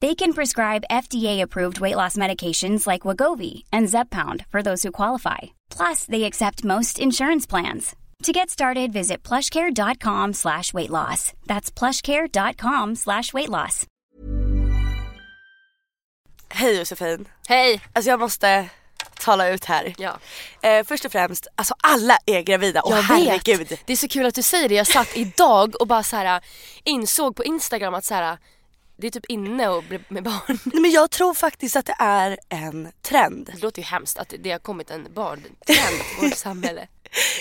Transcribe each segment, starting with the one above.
They can prescribe FDA-approved weight loss medications like Wagovi and Zepbound for those who qualify. Plus, they accept most insurance plans. To get started, visit plushcare.com slash weight loss. That's plushcare.com slash weight loss. Hej Josefin. Hej! Alltså jag måste tala ut här. Ja. Eh, först och främst, alltså alla är gravida och herregud. vet. Det är så kul att du säger det. Jag satt idag och bara så här insåg på Instagram att så här, det är typ inne att bli med barn. Nej, men jag tror faktiskt att det är en trend. Det låter ju hemskt att det har kommit en barntrend i vårt samhälle.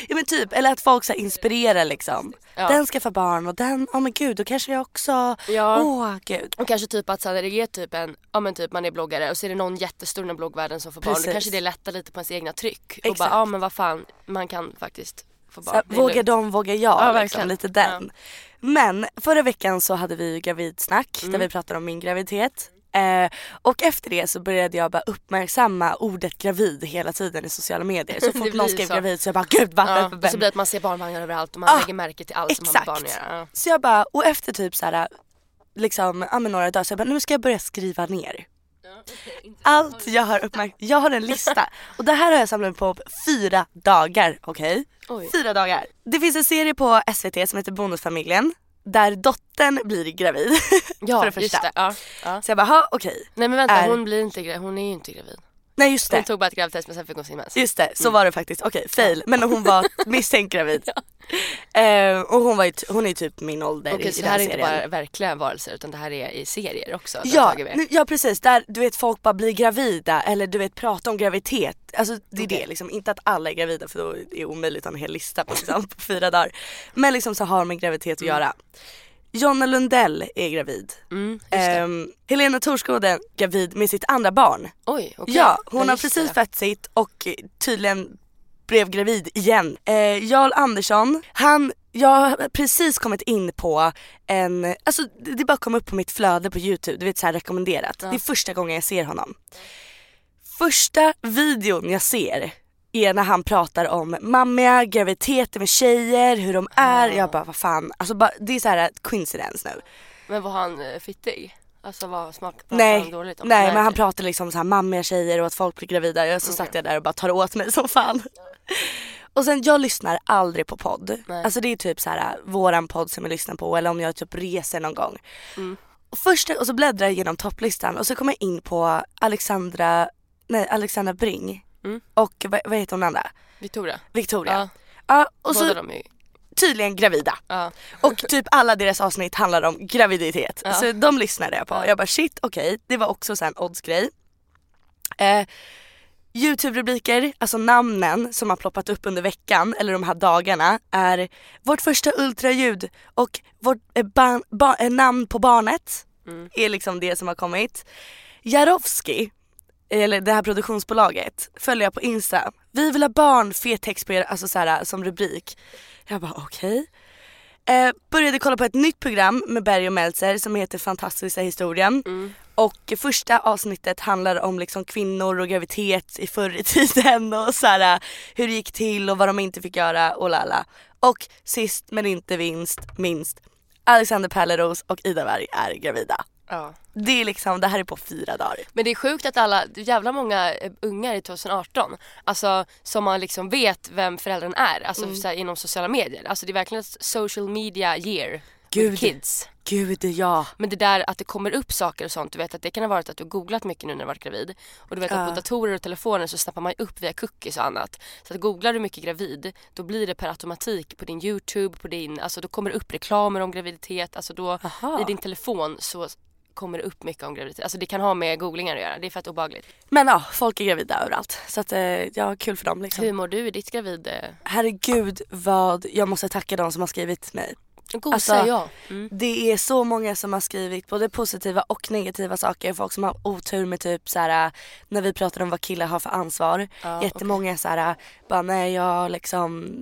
Ja men typ, eller att folk så inspirerar liksom. Ja. Den ska få barn och den, åh men gud då kanske jag också, Ja. åh gud. Och kanske typ att så här, det är typ en, ja men typ man är bloggare och så är det någon jättestor inom bloggvärlden som får barn. Då Precis. kanske det lättar lite på ens egna tryck. Och Exakt. bara, ja men vad fan, man kan faktiskt få Så, barn. Är vågar de, vågar jag. Ja, liksom, lite den. Men förra veckan så hade vi gravidsnack Mm. där vi pratade om min graviditet. Eh, och efter det så började jag bara uppmärksamma ordet gravid hela tiden i sociala medier. Så fort någon skrev så. gravid så jag bara gud vad Ja, och så blir det att man ser barnvagnar överallt och man Ah, lägger märke till allt som har med barn att göra. Ja. Så jag bara, och efter typ så här, liksom, ja men några dagar så jag bara, nu ska jag börja skriva ner. Allt jag har uppmärksammat, jag har en lista och det här har jag samlat på fyra dagar, okej? Oj. Fyra dagar. Det finns en serie på SVT som heter Bonusfamiljen där dottern blir gravid. Ja, för det just första. det. Ja, ja. Så jag bara, okej. Nej men vänta, Är- hon blir inte gravid. Hon är ju inte gravid. Nej just Hon det. tog bara ett gravtest men sen fick hon sin mens. Just det, så var det faktiskt. Okej, fail. Men hon var misstänkt gravid. Eh, och hon, var ju hon är ju typ min ålder Okej i, så i det här är den inte serien. bara verkliga varelser utan det här är i serier också? de har Ja, tagit med. nu, ja precis, där du vet folk bara blir gravida eller du vet prata om graviditet. Alltså det är Okej. det liksom, inte att alla är gravida för då är det omöjligt att ha en hel lista på, liksom, på fyra dagar. Men liksom så har med graviditet att göra. Jonna Lundell är gravid. Mm. Ehm, Helena Torsgård är gravid med sitt andra barn. Oj, okej. Ja, hon har just precis det. fött sitt och tydligen blev gravid igen. Eh, Jarl Andersson, han, jag har precis kommit in på en, alltså det bara kom upp på mitt flöde på youtube, du vet såhär rekommenderat. Det är första gången jag ser honom. Första videon jag ser är när han pratar om mammiga graviditeter med tjejer, hur de är. Jag bara vad fan, alltså bara, det är så här coincidence nu. Men var han eh, fittig? Alltså vad smak pratade Nej, han dåligt om? nej men han pratar liksom så här mammiga tjejer och att folk blir gravida. Jag så satt jag där och bara tar åt mig som fan. Och sen jag lyssnar aldrig på podd. Nej. Alltså det är typ så här våran podd som jag lyssnar på eller om jag typ reser någon gång. Mm. Och först och så bläddrar jag igenom topplistan och så kommer jag in på Alexandra, nej Alexandra Bring Mm. och vad, vad heter hon andra? Victoria? Victoria. Ja, Ja, och båda så de är tydligen gravida. Ja. Och typ alla deras avsnitt handlar om graviditet. Ja. Så de lyssnade jag på. Ja. Jag bara shit okej, det var också en oddsgrej. Eh, Youtube-rubriker, alltså namnen som har ploppat upp under veckan eller de här dagarna är vårt första ultraljud och vårt eh, ban- ba- eh, namn på barnet Mm. är liksom det som har kommit. Jarowski, eller det här produktionsbolaget, följer jag på Insta. Vi vill ha barn, fet text på er, alltså så här, som rubrik. Jag bara okej. Eh, började kolla på ett nytt program med Berg och Meltzer som heter Fantastiska historien. Mm. Och första avsnittet handlar om liksom kvinnor och graviditet i förr i tiden och så här, hur det gick till och vad de inte fick göra och lala. Och sist men inte vinst, minst, Alexander Pärleros och Ida Warg är gravida. Ja. Det är liksom, det här är på fyra dagar. Men det är sjukt att alla, jävla många eh, ungar i 2018, alltså som man liksom vet vem föräldrarna är, alltså Mm. så här, inom sociala medier. Alltså det är verkligen ett social media year Gud. kids. gud ja. Men det där att det kommer upp saker och sånt, du vet att det kan ha varit att du har googlat mycket nu när du varit gravid. Och du vet att Ja. på datorer och telefoner så snappar man upp via cookies och annat. Så att googlar du mycket gravid, då blir det per automatik på din YouTube, på din, alltså då kommer det upp reklamer om graviditet. Alltså då Aha. i din telefon så kommer upp mycket om graviditet. Alltså det kan ha med googlingar att göra, det är fett obehagligt. Men ja, folk är gravida överallt. Så att eh, ja, kul för dem liksom. Hur mår du i ditt gravid... eh, Herregud vad jag måste tacka de som har skrivit mig. Gosa Alltså, ja. Mm. Det är så många som har skrivit både positiva och negativa saker. Folk som har otur med typ så här när vi pratar om vad killar har för ansvar. Ja, Jättemånga så här bara nej jag liksom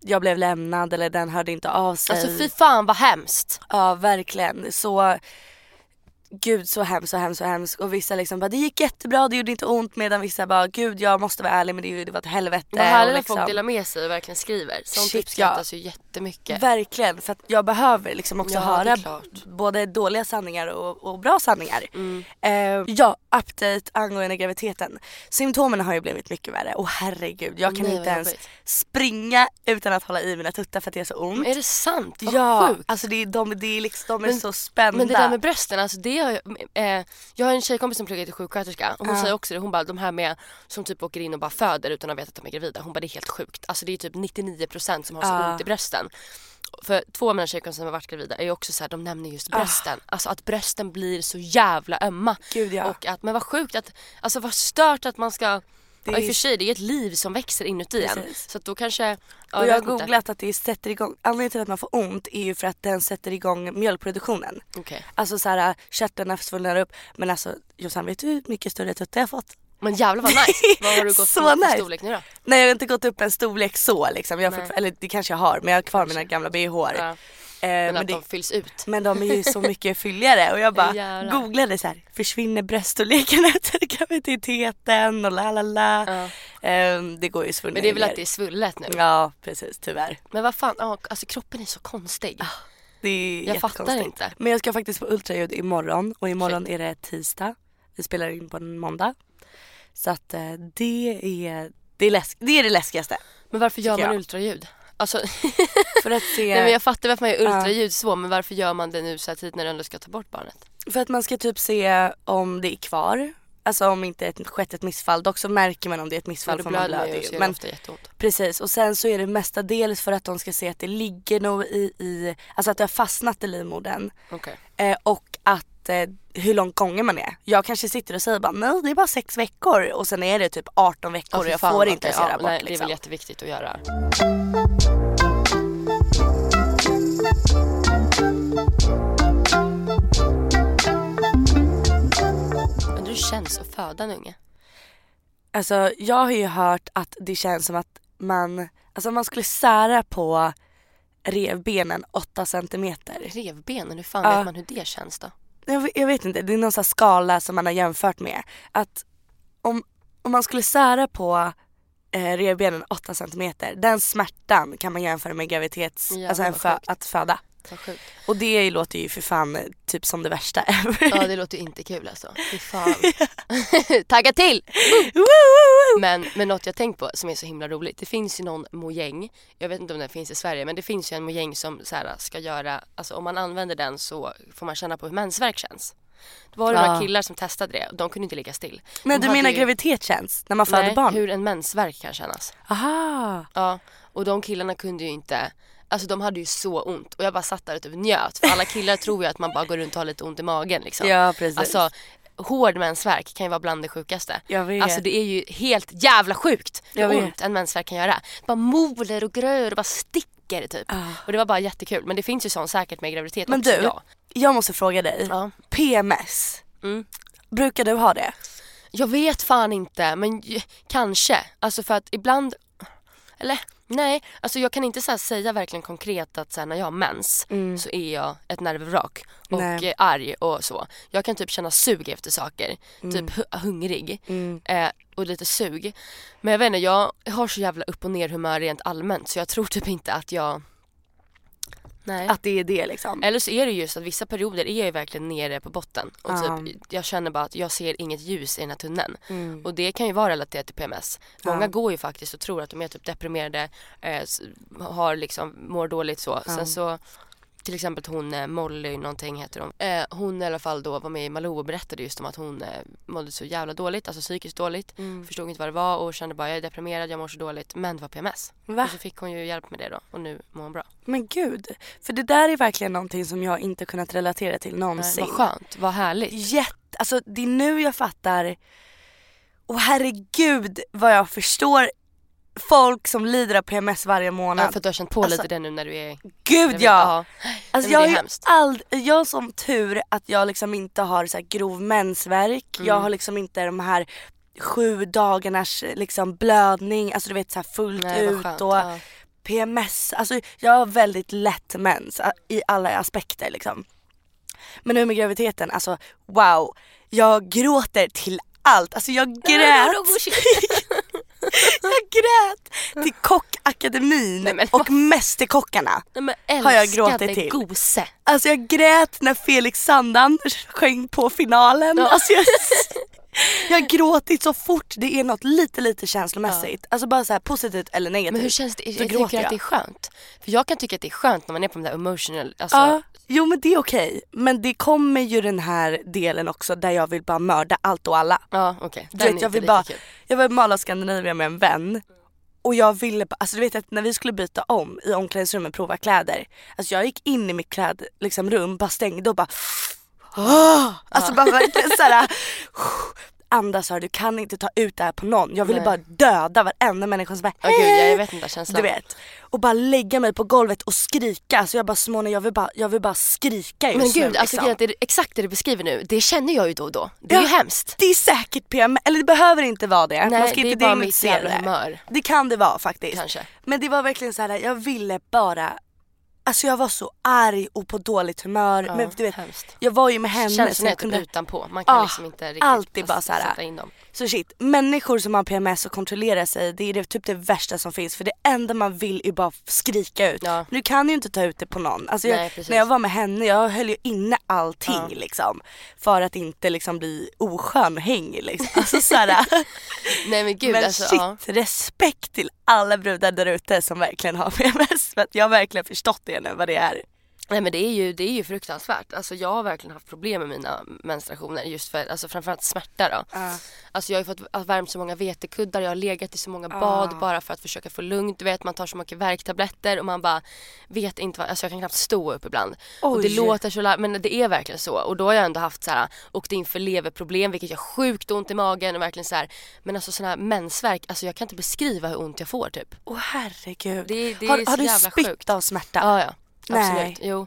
jag blev lämnad eller den hörde inte av sig. Alltså fy fan vad hemskt. Ja verkligen. Så Gud så hemskt så hemskt så hemskt och vissa liksom bara det gick jättebra det gjorde inte ont medan vissa bara gud jag måste vara ärlig men det, det var ett helvete. Vad härligt och att folk liksom- delar med sig och verkligen skriver. Sånt Shit, uppskattas ju jättemycket. Verkligen, för att jag behöver liksom också Ja, höra både dåliga sanningar och, och bra sanningar. Mm. Eh, ja, update angående graviditeten. Symptomen har ju blivit mycket värre och herregud jag kan Nej, inte ens jobbigt. springa utan att hålla i mina tuttar för att det är så ont. Men är det sant? Vad ja, sjukt. alltså det är, de, det är liksom, de är Men- så spända. Men det där med brösten, alltså det jag, eh, jag har en tjejkompis som pluggar till sjuksköterska och hon Ja. säger också det, hon bara de här med som typ åker in och bara föder utan att veta att de är gravida, hon bara det är helt sjukt. Alltså det är typ 99% som har så Ja. ont i brösten. För två av mina tjejkompisar som har varit gravida är ju också så här, de nämner just brösten. Alltså att brösten blir så jävla ömma. Gud ja. Och att, men vad sjukt att, alltså vad stört att man ska Det Ja, I och för sig, det är ett liv som växer inuti en. Precis. Så att då kanske... Ja, och jag har vet inte. googlat att det sätter igång, anledningen till att man får ont är ju för att den sätter igång mjölkproduktionen. Okej. Alltså så här kärtlarna svullnar upp. Men alltså Jossan vet du hur mycket större tuttar jag har fått? Men jävlar vad nice. Vad har du gått Så för nice. storlek nu då? Nej jag har inte gått upp en storlek så liksom. Jag fortfar- eller det kanske jag har men jag har kvar mina gamla bh. Ja, men, men, att det, de fylls ut. men de är ju så mycket fylligare och jag bara Jävlar. googlade så här, försvinner bröststorleken efter graviditeten och la la la. Ja. Eh, det går ju svunna Men det är väl att det är svullet nu. Ja precis tyvärr. Men vad fan, alltså kroppen är så konstig. Det är Jag fattar inte. Men jag ska faktiskt på ultraljud imorgon och imorgon är det tisdag. Vi spelar in på en måndag. Så att eh, det är det, är läsk- det är det läskigaste. Men varför gör man jag. ultraljud? Alltså, För att se, nej, men jag fattar varför man gör ultraljud så men varför gör man det nu så här tidigt när du ändå ska ta bort barnet? för att man ska typ se om det är kvar. Alltså om inte ett, skett ett missfall. Dock så märker man om det är ett missfall då för man blöder ju Men ofta jätteont. precis och sen så är det mestadels för att de ska se att det ligger nog i, i alltså att det har fastnat i livmodern. Okej. Eh, och att eh, hur långt gången man är. Jag kanske sitter och säger bara nej det är bara sex veckor och sen är det typ 18 veckor Ja, och jag får inte ja, abort nej, Det är liksom. väl jätteviktigt att göra. Föda en unge. Alltså jag har ju hört att det känns som att man, alltså man skulle sära på revbenen 8 centimeter. Revbenen, hur fan Ja. vet man hur det känns då? Jag, jag vet inte, det är någon sån här skala som man har jämfört med. Att om, om man skulle sära på eh, revbenen 8 centimeter, den smärtan kan man jämföra med graviditets, Jävlar, alltså fö, att föda. Och det låter ju för fan eh, typ som det värsta ever. Ja det låter ju inte kul alltså. Fy fan. Tagga till! Men, men något jag tänkt på som är så himla roligt. Det finns ju någon mojäng. Jag vet inte om den finns i Sverige men det finns ju en mojäng som så här, ska göra, alltså om man använder den så får man känna på hur mensvärk känns. Det var det Ja. några killar som testade det och de kunde inte ligga still. Nej De du menar ju- graviditet känns när man föder Nej, barn? hur en mensvärk kan kännas. Aha. Ja, och de killarna kunde ju inte Alltså de hade ju så ont och jag bara satt där och typ njöt för alla killar tror ju att man bara går runt och har lite ont i magen liksom. Ja precis. Alltså hård mensvärk kan ju vara bland det sjukaste. jag vet. Alltså det är ju helt jävla sjukt hur ont en mensvärk kan göra. Bara moler och grör och bara sticker typ. Ah. Och det var bara jättekul. Men det finns ju sånt säkert med graviditet Men också. du, Ja. jag måste fråga dig. ja. PMS, Mm. brukar du ha det? Jag vet fan inte men kanske. Alltså för att ibland eller nej, alltså jag kan inte så säga verkligen konkret att så när jag har mens så är jag ett nervvrak och Mm. Nej. arg och så. Jag kan typ känna sug efter saker, typ hu- hungrig Mm. eh, och lite sug. Men jag vet inte, jag har så jävla upp och ner humör rent allmänt så jag tror typ inte att jag Nej. Att det är det liksom? Eller så är det just att vissa perioder är jag ju verkligen nere på botten och Ja. typ, jag känner bara att jag ser inget ljus i den här tunneln. Mm. Och det kan ju vara relaterat till PMS. Många Ja. går ju faktiskt och tror att de är typ deprimerade, eh, har liksom, mår dåligt så. Ja. Sen så till exempel hon eh, Molly någonting heter hon. Eh, hon i alla fall då var med i Malou och berättade just om att hon eh, mådde så jävla dåligt, alltså psykiskt dåligt. Mm. Förstod inte vad det var och kände bara jag är deprimerad, jag mår så dåligt. Men det var PMS. Va? Och så fick hon ju hjälp med det då och nu mår hon bra. Men gud, för det där är verkligen någonting som jag inte kunnat relatera till Nej, någonsin. vad skönt, vad härligt. Jätte, alltså det är nu jag fattar. Och herregud vad jag förstår folk som lider av PMS varje månad. Ja, för att du har känt på Alltså, lite det nu när du är Gud ja! Alltså jag har ald- jag har som tur att jag liksom inte har så här grov mensvärk. Mm. Jag har liksom inte de här sju dagarnas liksom blödning, alltså du vet så här fullt Nej, ut skönt. och Ja. PMS. Alltså jag har väldigt lätt mens i alla aspekter liksom. Men nu med graviditeten, alltså wow. Jag gråter till allt. Alltså jag grät. jag grät till kockakademin Nej, men och Mästerkockarna. Nej, Har jag gråtit till. gose. Alltså jag grät när Felix Sandanders sjöng på finalen. Ja. Alltså jag, jag har gråtit så fort det är något lite lite känslomässigt. Alltså bara så här positivt eller negativt. Men hur känns det? Jag tycker att jag. det är skönt. För jag kan tycka att det är skönt när man är på de där emotional, alltså, Ja, jo men det är okej. Men det kommer ju den här delen också där jag vill bara mörda allt och alla. ja okej. Du Den vet, är jag inte vill lika bara, kul. jag Mall of Scandinavia med en vän och jag ville bara, alltså du vet att när vi skulle byta om i omklädningsrummet prova kläder. Alltså jag gick in i mitt kläd, liksom, rum, bara stängde och bara Åh! Alltså bara verkligen såhär Andas här, du kan inte ta ut det här på någon. Jag ville bara döda varenda människa som bara Åh gud, jag "Hej!" vet inte känslan. Du vet. Och bara lägga mig på golvet och skrika. Så jag bara Simone jag vill bara, jag vill bara skrika just Men nu. gud, alltså liksom. är att det, exakt det du beskriver nu, det känner jag ju då och då. Det är Ja. ju hemskt. Det är säkert PM, eller det behöver inte vara det. Nej, Man ska det är inte bara mitt jävla det. humör. Det kan det vara faktiskt. Kanske. Men det var verkligen så här, jag ville bara Alltså jag var så arg och på dåligt humör. Ja, men du vet, hemskt. jag var ju med henne så Känslorna är typ kunde... utanpå. Man kan Ah, liksom inte riktigt alltid bara fast- så här. sätta in dem. Så shit, människor som har PMS och kontrollerar sig det är det typ det värsta som finns för det enda man vill är bara skrika ut. Ja. Du kan ju inte ta ut det på någon. Alltså jag, Nej, när jag var med henne, jag höll ju inne allting Ja. liksom. För att inte liksom bli oskön och hängig liksom. Alltså såhär, Nej men gud men alltså shit, ja. respekt till alla brudar där ute som verkligen har PMS. För att jag har verkligen förstått det nu vad det är. Nej men det är ju, det är ju fruktansvärt. Alltså jag har verkligen haft problem med mina menstruationer just för, alltså framförallt smärta då. Alltså jag har ju fått värmt så många vetekuddar, jag har legat i så många bad bara för att försöka få lugnt. Du vet man tar så mycket värktabletter och man bara vet inte vad, alltså jag kan knappt stå upp ibland. Och det Oj. låter så men det är verkligen så. Och då har jag ändå haft så här, åkt in för leverproblem vilket gör sjukt ont i magen och verkligen så här. Men alltså sådana här mensvärk, alltså jag kan inte beskriva hur ont jag får typ. Åh herregud. Det- det är har har du spytt av smärta? Ja, ja. Nej. Absolut. Jo.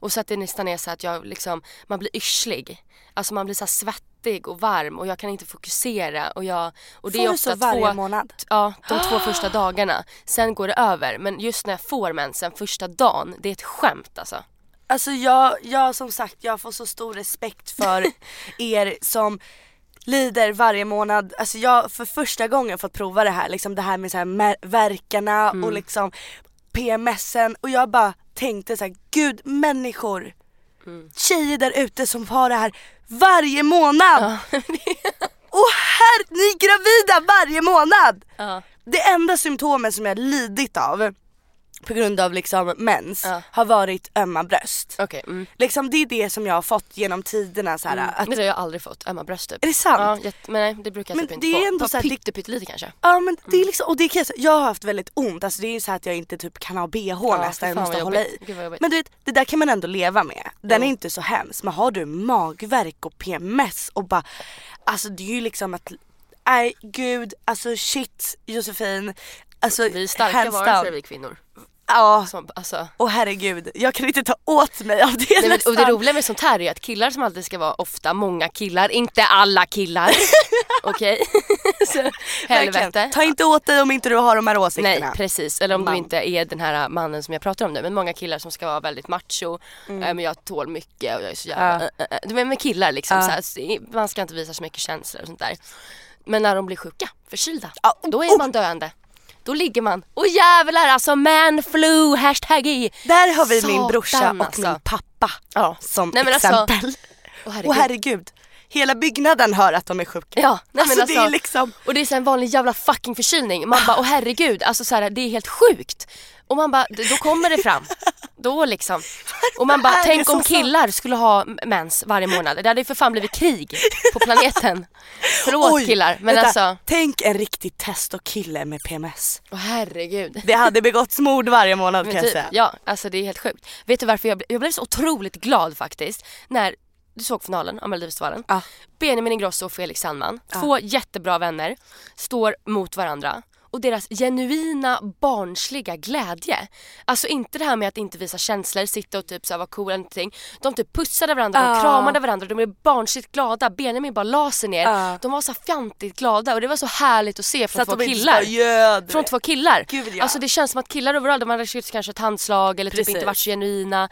Och så att det nästan är så att jag liksom, man blir yrslig. Alltså man blir så svettig och varm och jag kan inte fokusera och jag... Och det Får är du ofta så varje två, månad? Ja, de två första dagarna. Sen går det över. Men just när jag får mensen första dagen, det är ett skämt alltså. Alltså jag, jag som sagt, jag får så stor respekt för er som lider varje månad. Alltså jag för första gången fått prova det här, liksom det här med så här verkarna Mm. och liksom PMSen och jag bara tänkte så här, gud människor, Mm. tjejer där ute som har det här varje månad. och här, ni är gravida varje månad! Ja. Det enda symptomen som jag lidit av på grund av liksom mens Ja. har varit ömma bröst. Okej. mm. Liksom det är det som jag har fått genom tiderna så här, att, Men det har jag aldrig fått, ömma bröst typ. Är det sant? Ja, men nej det brukar jag Men typ inte det är få. ändå så här, pytte, pyttelite kanske. Ja men det är liksom, och det kan jag jag har haft väldigt ont, alltså det är ju så att jag inte typ kan ha bh Ja, nästan, jag måste hålla i. Men du vet, det där kan man ändå leva med. Den Jo. är inte så hemskt. Men har du magverk och PMS och bara, alltså det är ju liksom att, nej gud, alltså shit Josefin. Alltså Vi är starka varelser vi kvinnor. Ja, Som, alltså, och herregud, jag kan inte ta åt mig av det Nej, men, och det roliga med sånt här är att killar som alltid ska vara ofta många killar, inte alla killar. Okej? Helvete. Ta inte åt dig om inte du har de här åsikterna. Nej precis, eller om Man. du inte är den här mannen som jag pratar om nu. Men många killar som ska vara väldigt macho, eh, men jag tål mycket och jag är så jävla... Mm. Ja. äh, äh, äh. Men med killar liksom, Ja. så här, man ska inte visa så mycket känslor och sånt där. Men när de blir sjuka, förkylda, oh, då är oh. man döende. Då ligger man, och jävlar alltså man flu, hashtag i. Där har vi min Satan, brorsa och alltså. min pappa Ja. som Nej, men alltså, exempel. Åh herregud. Och herregud, hela byggnaden hör att de är sjuka. Ja, nej, alltså, men det är alltså- liksom, Och det är så en vanlig jävla fucking förkylning. Man bara, åh herregud, alltså så här, det är helt sjukt. Och man bara, då kommer det fram. Då liksom. Och man bara, tänk om killar skulle ha mens varje månad. Det hade ju för fan blivit krig på planeten. Förlåt oj, killar, men vänta, alltså, tänk en riktig testokille med PMS. åh herregud. Det hade begåtts mord varje månad Men kan jag typ, säga. ja, alltså det är helt sjukt. Vet du varför jag, jag blev så otroligt glad faktiskt när du såg finalen av Melodifestivalen. Ja. Benjamin Ingrosso och Felix Sandman, två jättebra vänner, står mot varandra. Och deras genuina barnsliga glädje. Alltså inte det här med att inte visa känslor, sitta och typ så här vara cool eller någonting. De typ pussade varandra, de Ja. kramade varandra, de blev barnsligt glada. Benjamin bara la sig ner. Ja. De var så fjantigt glada och det var så härligt att se Så från att två de inte killar. göd. Från två killar. Gud, ja. Alltså det känns som att killar överallt, de hade kanske ett handslag eller typ Precis. inte varit så genuina.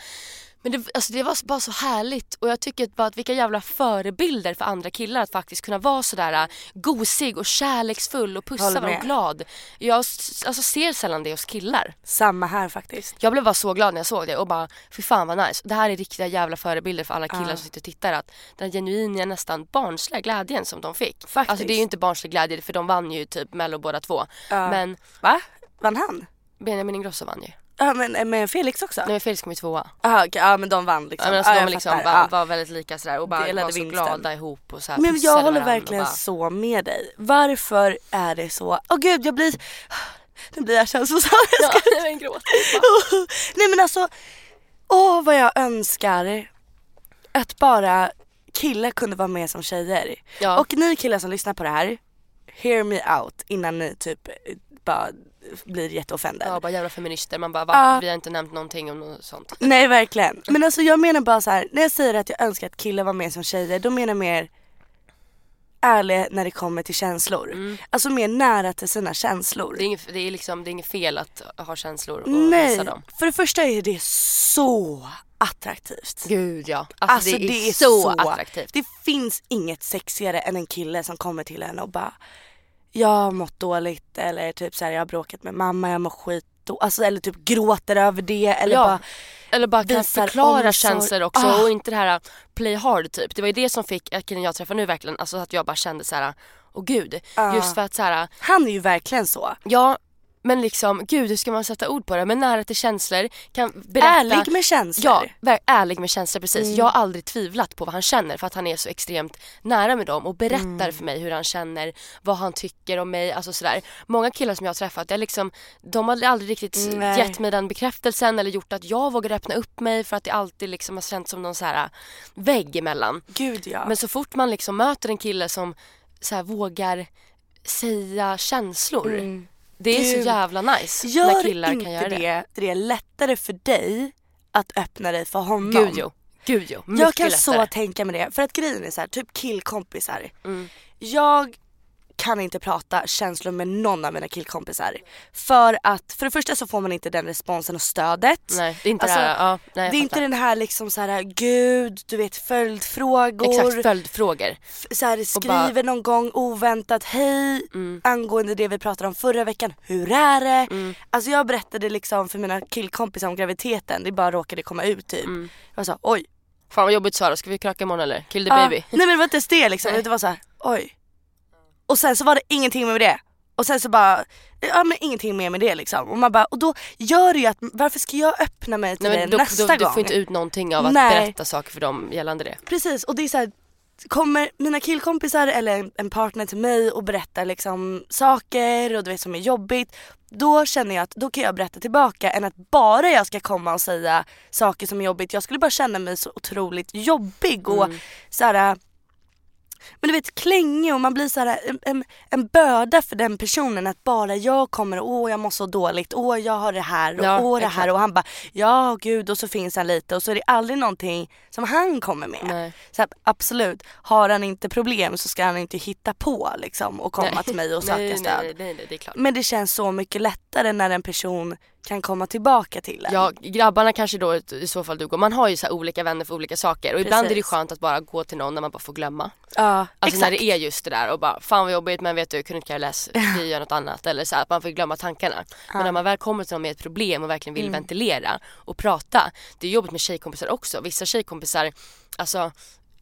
Men det, alltså det var bara så härligt och jag tycker bara att vilka jävla förebilder för andra killar att faktiskt kunna vara sådär äh, gosig och kärleksfull och pussa varandra och glad. Jag alltså, ser sällan det hos killar. Samma här faktiskt. Jag blev bara så glad när jag såg det och bara fy fan vad nice. Det här är riktiga jävla förebilder för alla killar som sitter och tittar. Att den genuina nästan barnsliga glädjen som de fick. Faktiskt. Alltså det är ju inte barnslig glädje för de vann ju typ mello båda två. Ja. Men Va? Vann han? Benjamin Ingrosso vann ju. Ja men med Felix också? Nej men Felix kom ju tvåa. Aha, okej, ja men de vann liksom. Ja, men alltså, ja, de liksom var, var väldigt lika sådär och bara Delade var så vinsten. glada ihop och så här Men jag håller verkligen bara, så med dig. Varför är det så? Åh gud jag blir, nu blir jag känslosam. Ja, nej, men gråt. Nej men alltså, åh vad jag önskar att bara killar kunde vara med som tjejer. Ja. Och ni killar som lyssnar på det här, hear me out innan ni typ eh, bara blir jätteoffended. Ja bara jävla feminister, man bara va? Ja. Vi har inte nämnt någonting om något sånt. Nej verkligen. Men alltså jag menar bara så här, när jag säger att jag önskar att killar var med som tjejer, då menar jag mer ärlig när det kommer till känslor. Alltså mer nära till sina känslor. Det är, inget, det, är liksom, det är inget fel att ha känslor och Nej, visa dem. för det första är det så attraktivt. Gud ja. Alltså, Alltså det, är så, attraktivt. Det finns inget sexigare än en kille som kommer till en och bara Jag har mått dåligt eller typ så här, jag har bråkat med mamma, jag mår skit alltså, eller typ gråter över det eller Ja. bara Eller bara kan förklara omsorg. känslor också Ah. och inte det här play hard typ. Det var ju det som fick äh, killen jag träffar nu verkligen, alltså att jag bara kände så här. åh gud. Ah. Just för att så här, Han är ju verkligen så. ja men liksom gud hur ska man sätta ord på det? Men nära till känslor, kan berätta. Ärlig med känslor. Ja, ärlig med känslor precis. Mm. Jag har aldrig tvivlat på vad han känner för att han är så extremt nära med dem och berättar Mm. för mig hur han känner, vad han tycker om mig, alltså sådär. Många killar som jag har träffat, är liksom, de har aldrig riktigt Nej. gett mig den bekräftelsen eller gjort att jag vågar öppna upp mig för att det alltid liksom har känts som någon så här vägg emellan. Gud ja. Men så fort man liksom möter en kille som så här vågar säga känslor, det är så. Gud. jävla nice Gör när killar kan göra det. det, det är lättare för dig att öppna dig för honom. Gud jo, gud jo. Mycket Jag kan lättare. så tänka mig det. För att grejen är så här, typ killkompisar. Mm. Jag kan inte prata känslor med någon av mina killkompisar. För att för det första så får man inte den responsen och stödet. Nej, det är inte Alltså, det här, ja, nej, det är inte den här liksom så här, gud, du vet följdfrågor. Exakt, följdfrågor. Så här, bara- skriver någon gång oväntat hej Mm. angående det vi pratade om förra veckan. Hur är det? Mm. Alltså jag berättade liksom för mina killkompisar om graviditeten. Det bara råkade komma ut typ. Mm. Jag sa oj. Fan vad jobbigt Sara, ska vi kröka imorgon eller? Kill the Ja. baby. Nej men det var inte ens det liksom. Nej. Det var så här, oj. Och sen så var det ingenting med det. Och sen så bara, ja men ingenting mer med det liksom. Och man bara, och då gör det ju att, varför ska jag öppna mig till Nej, det då, nästa då, du gång? får inte ut någonting av att Nej. berätta saker för dem gällande det. Precis och det är så här, kommer mina killkompisar eller en, en partner till mig och berättar liksom saker och du vet som är jobbigt. Då känner jag att då kan jag berätta tillbaka än att bara jag ska komma och säga saker som är jobbigt. Jag skulle bara känna mig så otroligt jobbig och Mm. så här. Men du vet klängig och man blir så här en, en, en börda för den personen att bara jag kommer och åh jag mår så dåligt, åh jag har det här och Ja, åh det här och han bara ja gud och så finns han lite och så är det aldrig någonting som han kommer med. Nej. Så här, absolut, har han inte problem så ska han inte hitta på liksom och komma Nej. till mig och söka nej, stöd. Nej, nej, nej, det är klart. Men det känns så mycket lättare när en person kan komma tillbaka till en. Ja, grabbarna kanske då i så fall du går. Man har ju så här olika vänner för olika saker och ibland är det Precis. skönt att bara gå till någon när man bara får glömma. ja Alltså exakt. när det är just det där och bara fan vad jobbigt men vet du jag kunde inte läsa, vi gör något annat eller så här, att man får glömma tankarna. Men när man väl kommer till någon med ett problem och verkligen vill Mm. ventilera och prata. Det är jobbigt med tjejkompisar också. Vissa tjejkompisar, alltså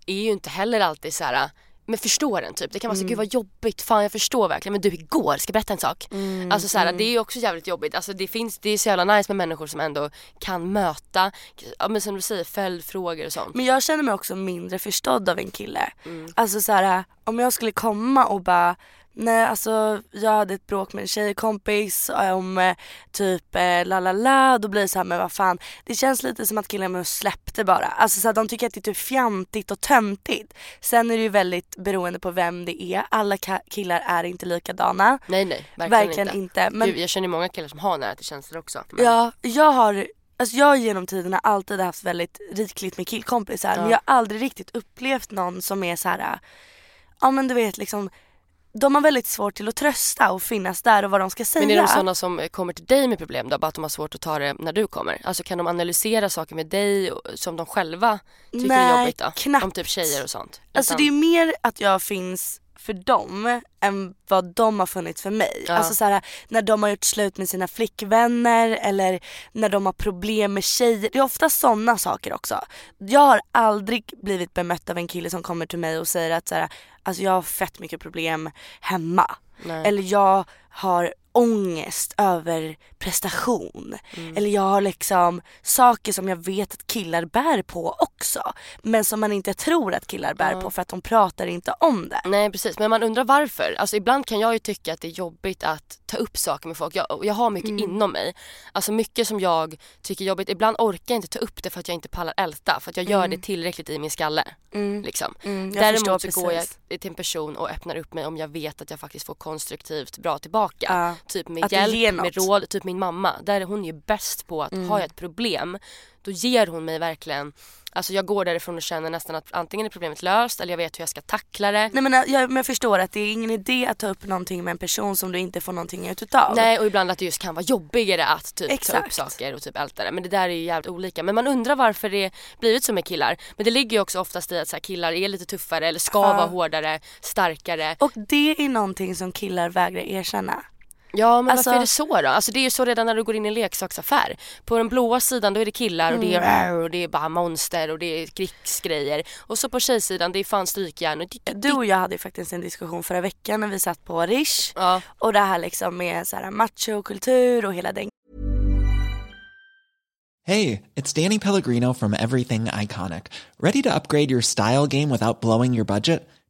är ju inte heller alltid så här men förstår den typ. Det kan vara så, Mm. gud vad jobbigt, fan jag förstår verkligen. Men du igår, ska jag berätta en sak? Mm, Alltså så här, det är också jävligt jobbigt. Alltså det finns, det är så jävla nice med människor som ändå kan möta, ja men som du säger, följdfrågor och sånt. Men jag känner mig också mindre förstådd av en kille. Mm. Alltså så här, om jag skulle komma och bara Nej alltså jag hade ett bråk med en tjejkompis om eh, typ eh, la la la då blir det så här men vad fan Det känns lite som att killar med oss släppte bara. Alltså så här, de tycker att det är typ fjantigt och töntigt. Sen är det ju väldigt beroende på vem det är. Alla killar är inte likadana. Nej nej, verkligen, Verkligen inte. inte. Men Gud, jag känner många killar som har nära till känslor också. Men, Ja, jag har Alltså jag genom tiderna alltid haft väldigt rikligt med killkompisar men Ja. jag har aldrig riktigt upplevt någon som är så här. Ja men du vet liksom De har väldigt svårt till att trösta och finnas där och vad de ska säga. Men är de sådana som eh, kommer till dig med problem då? Bara att de har svårt att ta det när du kommer? Alltså kan de analysera saker med dig som de själva tycker är Nej, jobbigt då? knappt. Om typ tjejer och sånt? Alltså Utan- det är mer att jag finns för dem än vad de har funnits för mig. Ja. Alltså så här, när de har gjort slut med sina flickvänner eller när de har problem med tjejer. Det är ofta sådana saker också. Jag har aldrig blivit bemött av en kille som kommer till mig och säger att så här, alltså jag har fett mycket problem hemma. Nej. Eller jag har ångest över prestation. Mm. Eller jag har liksom saker som jag vet att killar bär på också. Men som man inte tror att killar bär Ja. på för att de pratar inte om det. Nej precis, men man undrar varför. Alltså ibland kan jag ju tycka att det är jobbigt att ta upp saker med folk. Jag, jag har mycket Mm. inom mig. Alltså mycket som jag tycker är jobbigt. Ibland orkar jag inte ta upp det för att jag inte pallar älta. För att jag gör det tillräckligt i min skalle. Liksom. Mm, jag förstår Däremot så går jag till en person och öppnar upp mig om jag vet att jag faktiskt får konstruktivt bra tillbaka. Typ med Att hjälp, med råd. Typ min mamma. Där är hon ju bäst på att Mm. har jag ett problem då ger hon mig verkligen Alltså jag går därifrån och känner nästan att antingen är problemet löst eller jag vet hur jag ska tackla det. Nej men jag, men jag förstår att det är ingen idé att ta upp någonting med en person som du inte får någonting ut utav. Nej och ibland att det just kan vara jobbigare att typ ta upp Exakt. saker och typ älta det. Men det där är ju jävligt olika. Men man undrar varför det blivit så med killar. Men det ligger ju också oftast i att så killar är lite tuffare eller ska Ja. vara hårdare, starkare. Och det är någonting som killar vägrar erkänna. Ja men Alltså- varför är det så då? Alltså det är ju så redan när du går in i en leksaksaffär. På den blåa sidan då är det killar och det är Mm. rrr och det är bara monster och det är krigsgrejer. Och så på tjejsidan det är fan strykjärn och dick, Du och jag hade ju faktiskt en diskussion förra veckan när vi satt på Rish. Ja. Och det här liksom med så här machokultur och hela den Hey, it's Danny Pellegrino from Everything Iconic. Ready to upgrade your style game without blowing your budget?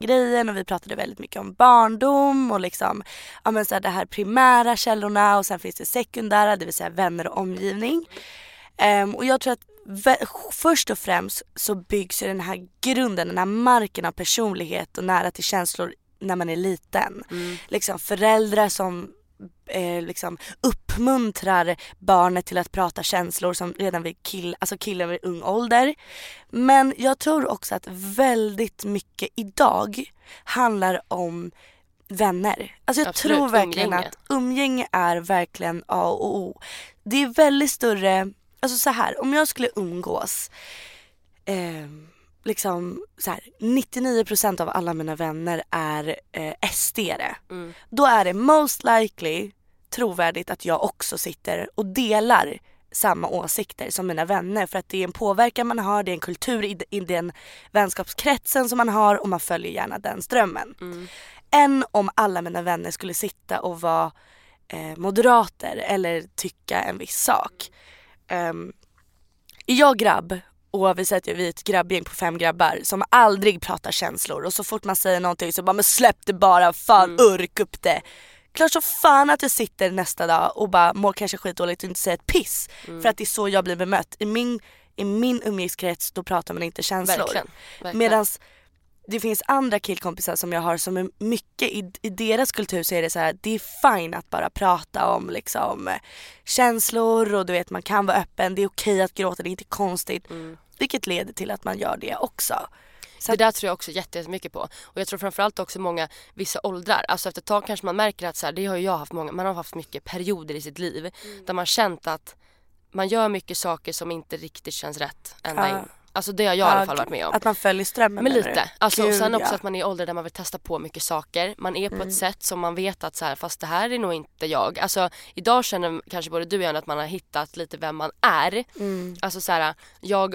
grejen och vi pratade väldigt mycket om barndom och liksom ja men så här, det här primära källorna och sen finns det sekundära det vill säga vänner och omgivning. Ehm, och jag tror att först och främst så byggs ju den här grunden, den här marken av personlighet och nära till känslor när man är liten. Liksom föräldrar som eh, liksom uppmuntrar barnet till att prata känslor som redan vid kill, alltså killen vid ung ålder. Men jag tror också att väldigt mycket idag handlar om vänner. Alltså jag Absolut, tror verkligen umgänge. att umgänge är verkligen A och O. Det är väldigt större, alltså så här, om jag skulle umgås eh, liksom så här, 99% av alla mina vänner är eh, SD-are. Då är det most likely trovärdigt att jag också sitter och delar samma åsikter som mina vänner för att det är en påverkan man har, det är en kultur i, i den vänskapskretsen som man har och man följer gärna den strömmen. Mm. Än om alla mina vänner skulle sitta och vara eh, moderater eller tycka en viss sak. Um, är jag grabb och vi att vi är ett grabbgäng på fem grabbar som aldrig pratar känslor och så fort man säger någonting så bara men släpp det bara, fan Mm. urk upp det. Klart så fan att jag sitter nästa dag och bara mår kanske skitdåligt och inte säger ett piss. Mm. För att det är så jag blir bemött. I min, i min umgängeskrets då pratar man inte känslor. Verkligen. verkligen. Medan det finns andra killkompisar som jag har som är mycket i, i deras kultur så är det så här, det är fine att bara prata om liksom eh, känslor och du vet man kan vara öppen, det är okej att gråta, det är inte konstigt. Mm. Vilket leder till att man gör det också. Så Det där tror jag också jätte- jättemycket på. Och jag tror framförallt också många, vissa åldrar. Alltså efter ett tag kanske man märker att så här, det har ju jag haft många, man har haft mycket perioder i sitt liv. Mm. Där man känt att man gör mycket saker som inte riktigt känns rätt ända Ja. in. Alltså det har jag i alla fall varit med om. Att man följer strömmen Men lite. du? Alltså, och Gud, sen också ja. Mm. att man är i ålder där man vill testa på mycket saker. Man är på ett sätt som man vet att så här, fast det här är nog inte jag. Alltså idag känner kanske både du och jag att man har hittat lite vem man är. Mm. Alltså så här, jag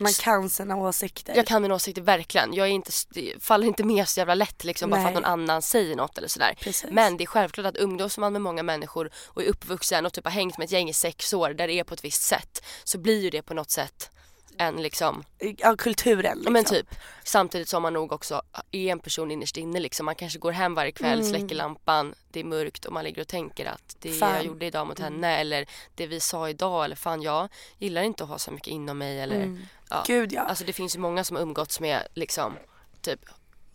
Man kan sina åsikter. jag kan mina åsikter verkligen. Jag är inte, faller inte med så jävla lätt liksom, bara för att Nej. någon annan säger något eller sådär. Precis. Men det är självklart att umgås man med många människor och är uppvuxen och typ har hängt med ett gäng i sex år där det är på ett visst sätt så blir ju det på något sätt en liksom, Ja, kulturen liksom. men typ. Samtidigt som man nog också är en person innerst inne liksom. Man kanske går hem varje kväll, Mm. släcker lampan, det är mörkt och man ligger och tänker att det Fan. jag gjorde idag mot Mm. henne eller det vi sa idag eller fan jag gillar inte att ha så mycket inom mig eller Mm. ja. Gud ja. Alltså det finns ju många som har umgåtts med liksom typ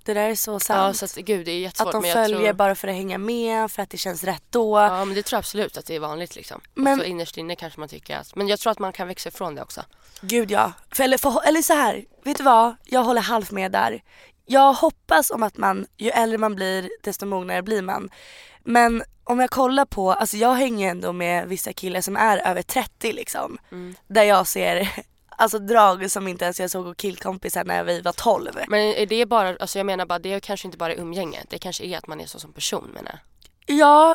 det där är så Ja sant. så att gud det är jättesvårt att de följer tror, bara för att hänga med, för att det känns rätt då. Ja men det tror jag absolut att det är vanligt liksom. Men- Och så innerst inne kanske man tycker att, men jag tror att man kan växa ifrån det också. Gud ja. För, eller, för, eller så här, vet du vad? Jag håller halvt med där. Jag hoppas om att man, ju äldre man blir desto mognare blir man. Men om jag kollar på, alltså jag hänger ändå med vissa killar som är över 30 liksom. Mm. Där jag ser alltså drag som inte ens jag såg hos killkompisar när vi var 12. Men är det bara, alltså jag menar bara det är kanske inte bara umgänge. Det kanske är att man är så som person menar jag. Ja,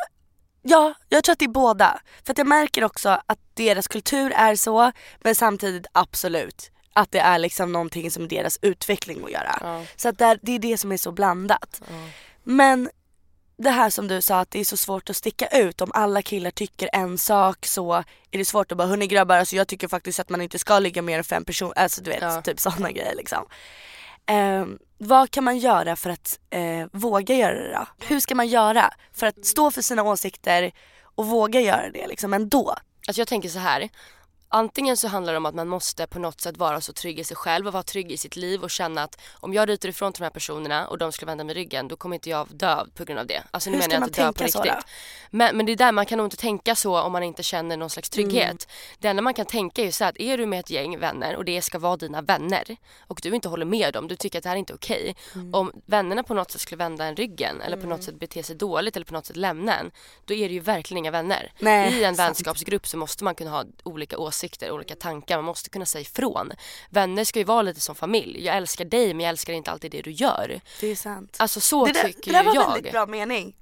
ja, jag tror att det är båda. För att jag märker också att deras kultur är så, men samtidigt absolut att det är liksom någonting som deras utveckling att göra. Ja. Så att det är det som är så blandat. Men det här som du sa att det är så svårt att sticka ut. Om alla killar tycker en sak så är det svårt att bara hörni grabbar alltså jag tycker faktiskt att man inte ska ligga mer än fem personer. Alltså du vet Ja. typ sådana grejer liksom. Ehm, vad kan man göra för att eh, våga göra det då? Hur ska man göra för att stå för sina åsikter och våga göra det liksom ändå? Alltså jag tänker så här. Antingen så handlar det om att man måste på något sätt vara så trygg i sig själv och vara trygg i sitt liv och känna att om jag ryter ifrån till de här personerna och de skulle vända mig ryggen då kommer inte jag dö på grund av det. Alltså nu Hur menar jag inte dö på riktigt. då? Men, men det är där man kan nog inte tänka så om man inte känner någon slags trygghet. Mm. Det enda man kan tänka är ju så att är du med ett gäng vänner och det ska vara dina vänner och du inte håller med dem, du tycker att det här är inte okej. Mm. Om vännerna på något sätt skulle vända en ryggen eller på något sätt bete sig dåligt eller på något sätt lämna en, då är det ju verkligen inga vänner. Nej, I en sant. vänskapsgrupp så måste man kunna ha olika åsikter, olika tankar, man måste kunna säga ifrån. Vänner ska ju vara lite som familj. Jag älskar dig men jag älskar inte alltid det du gör. Det är sant. Alltså så det där, tycker det där var jag. väldigt bra mening.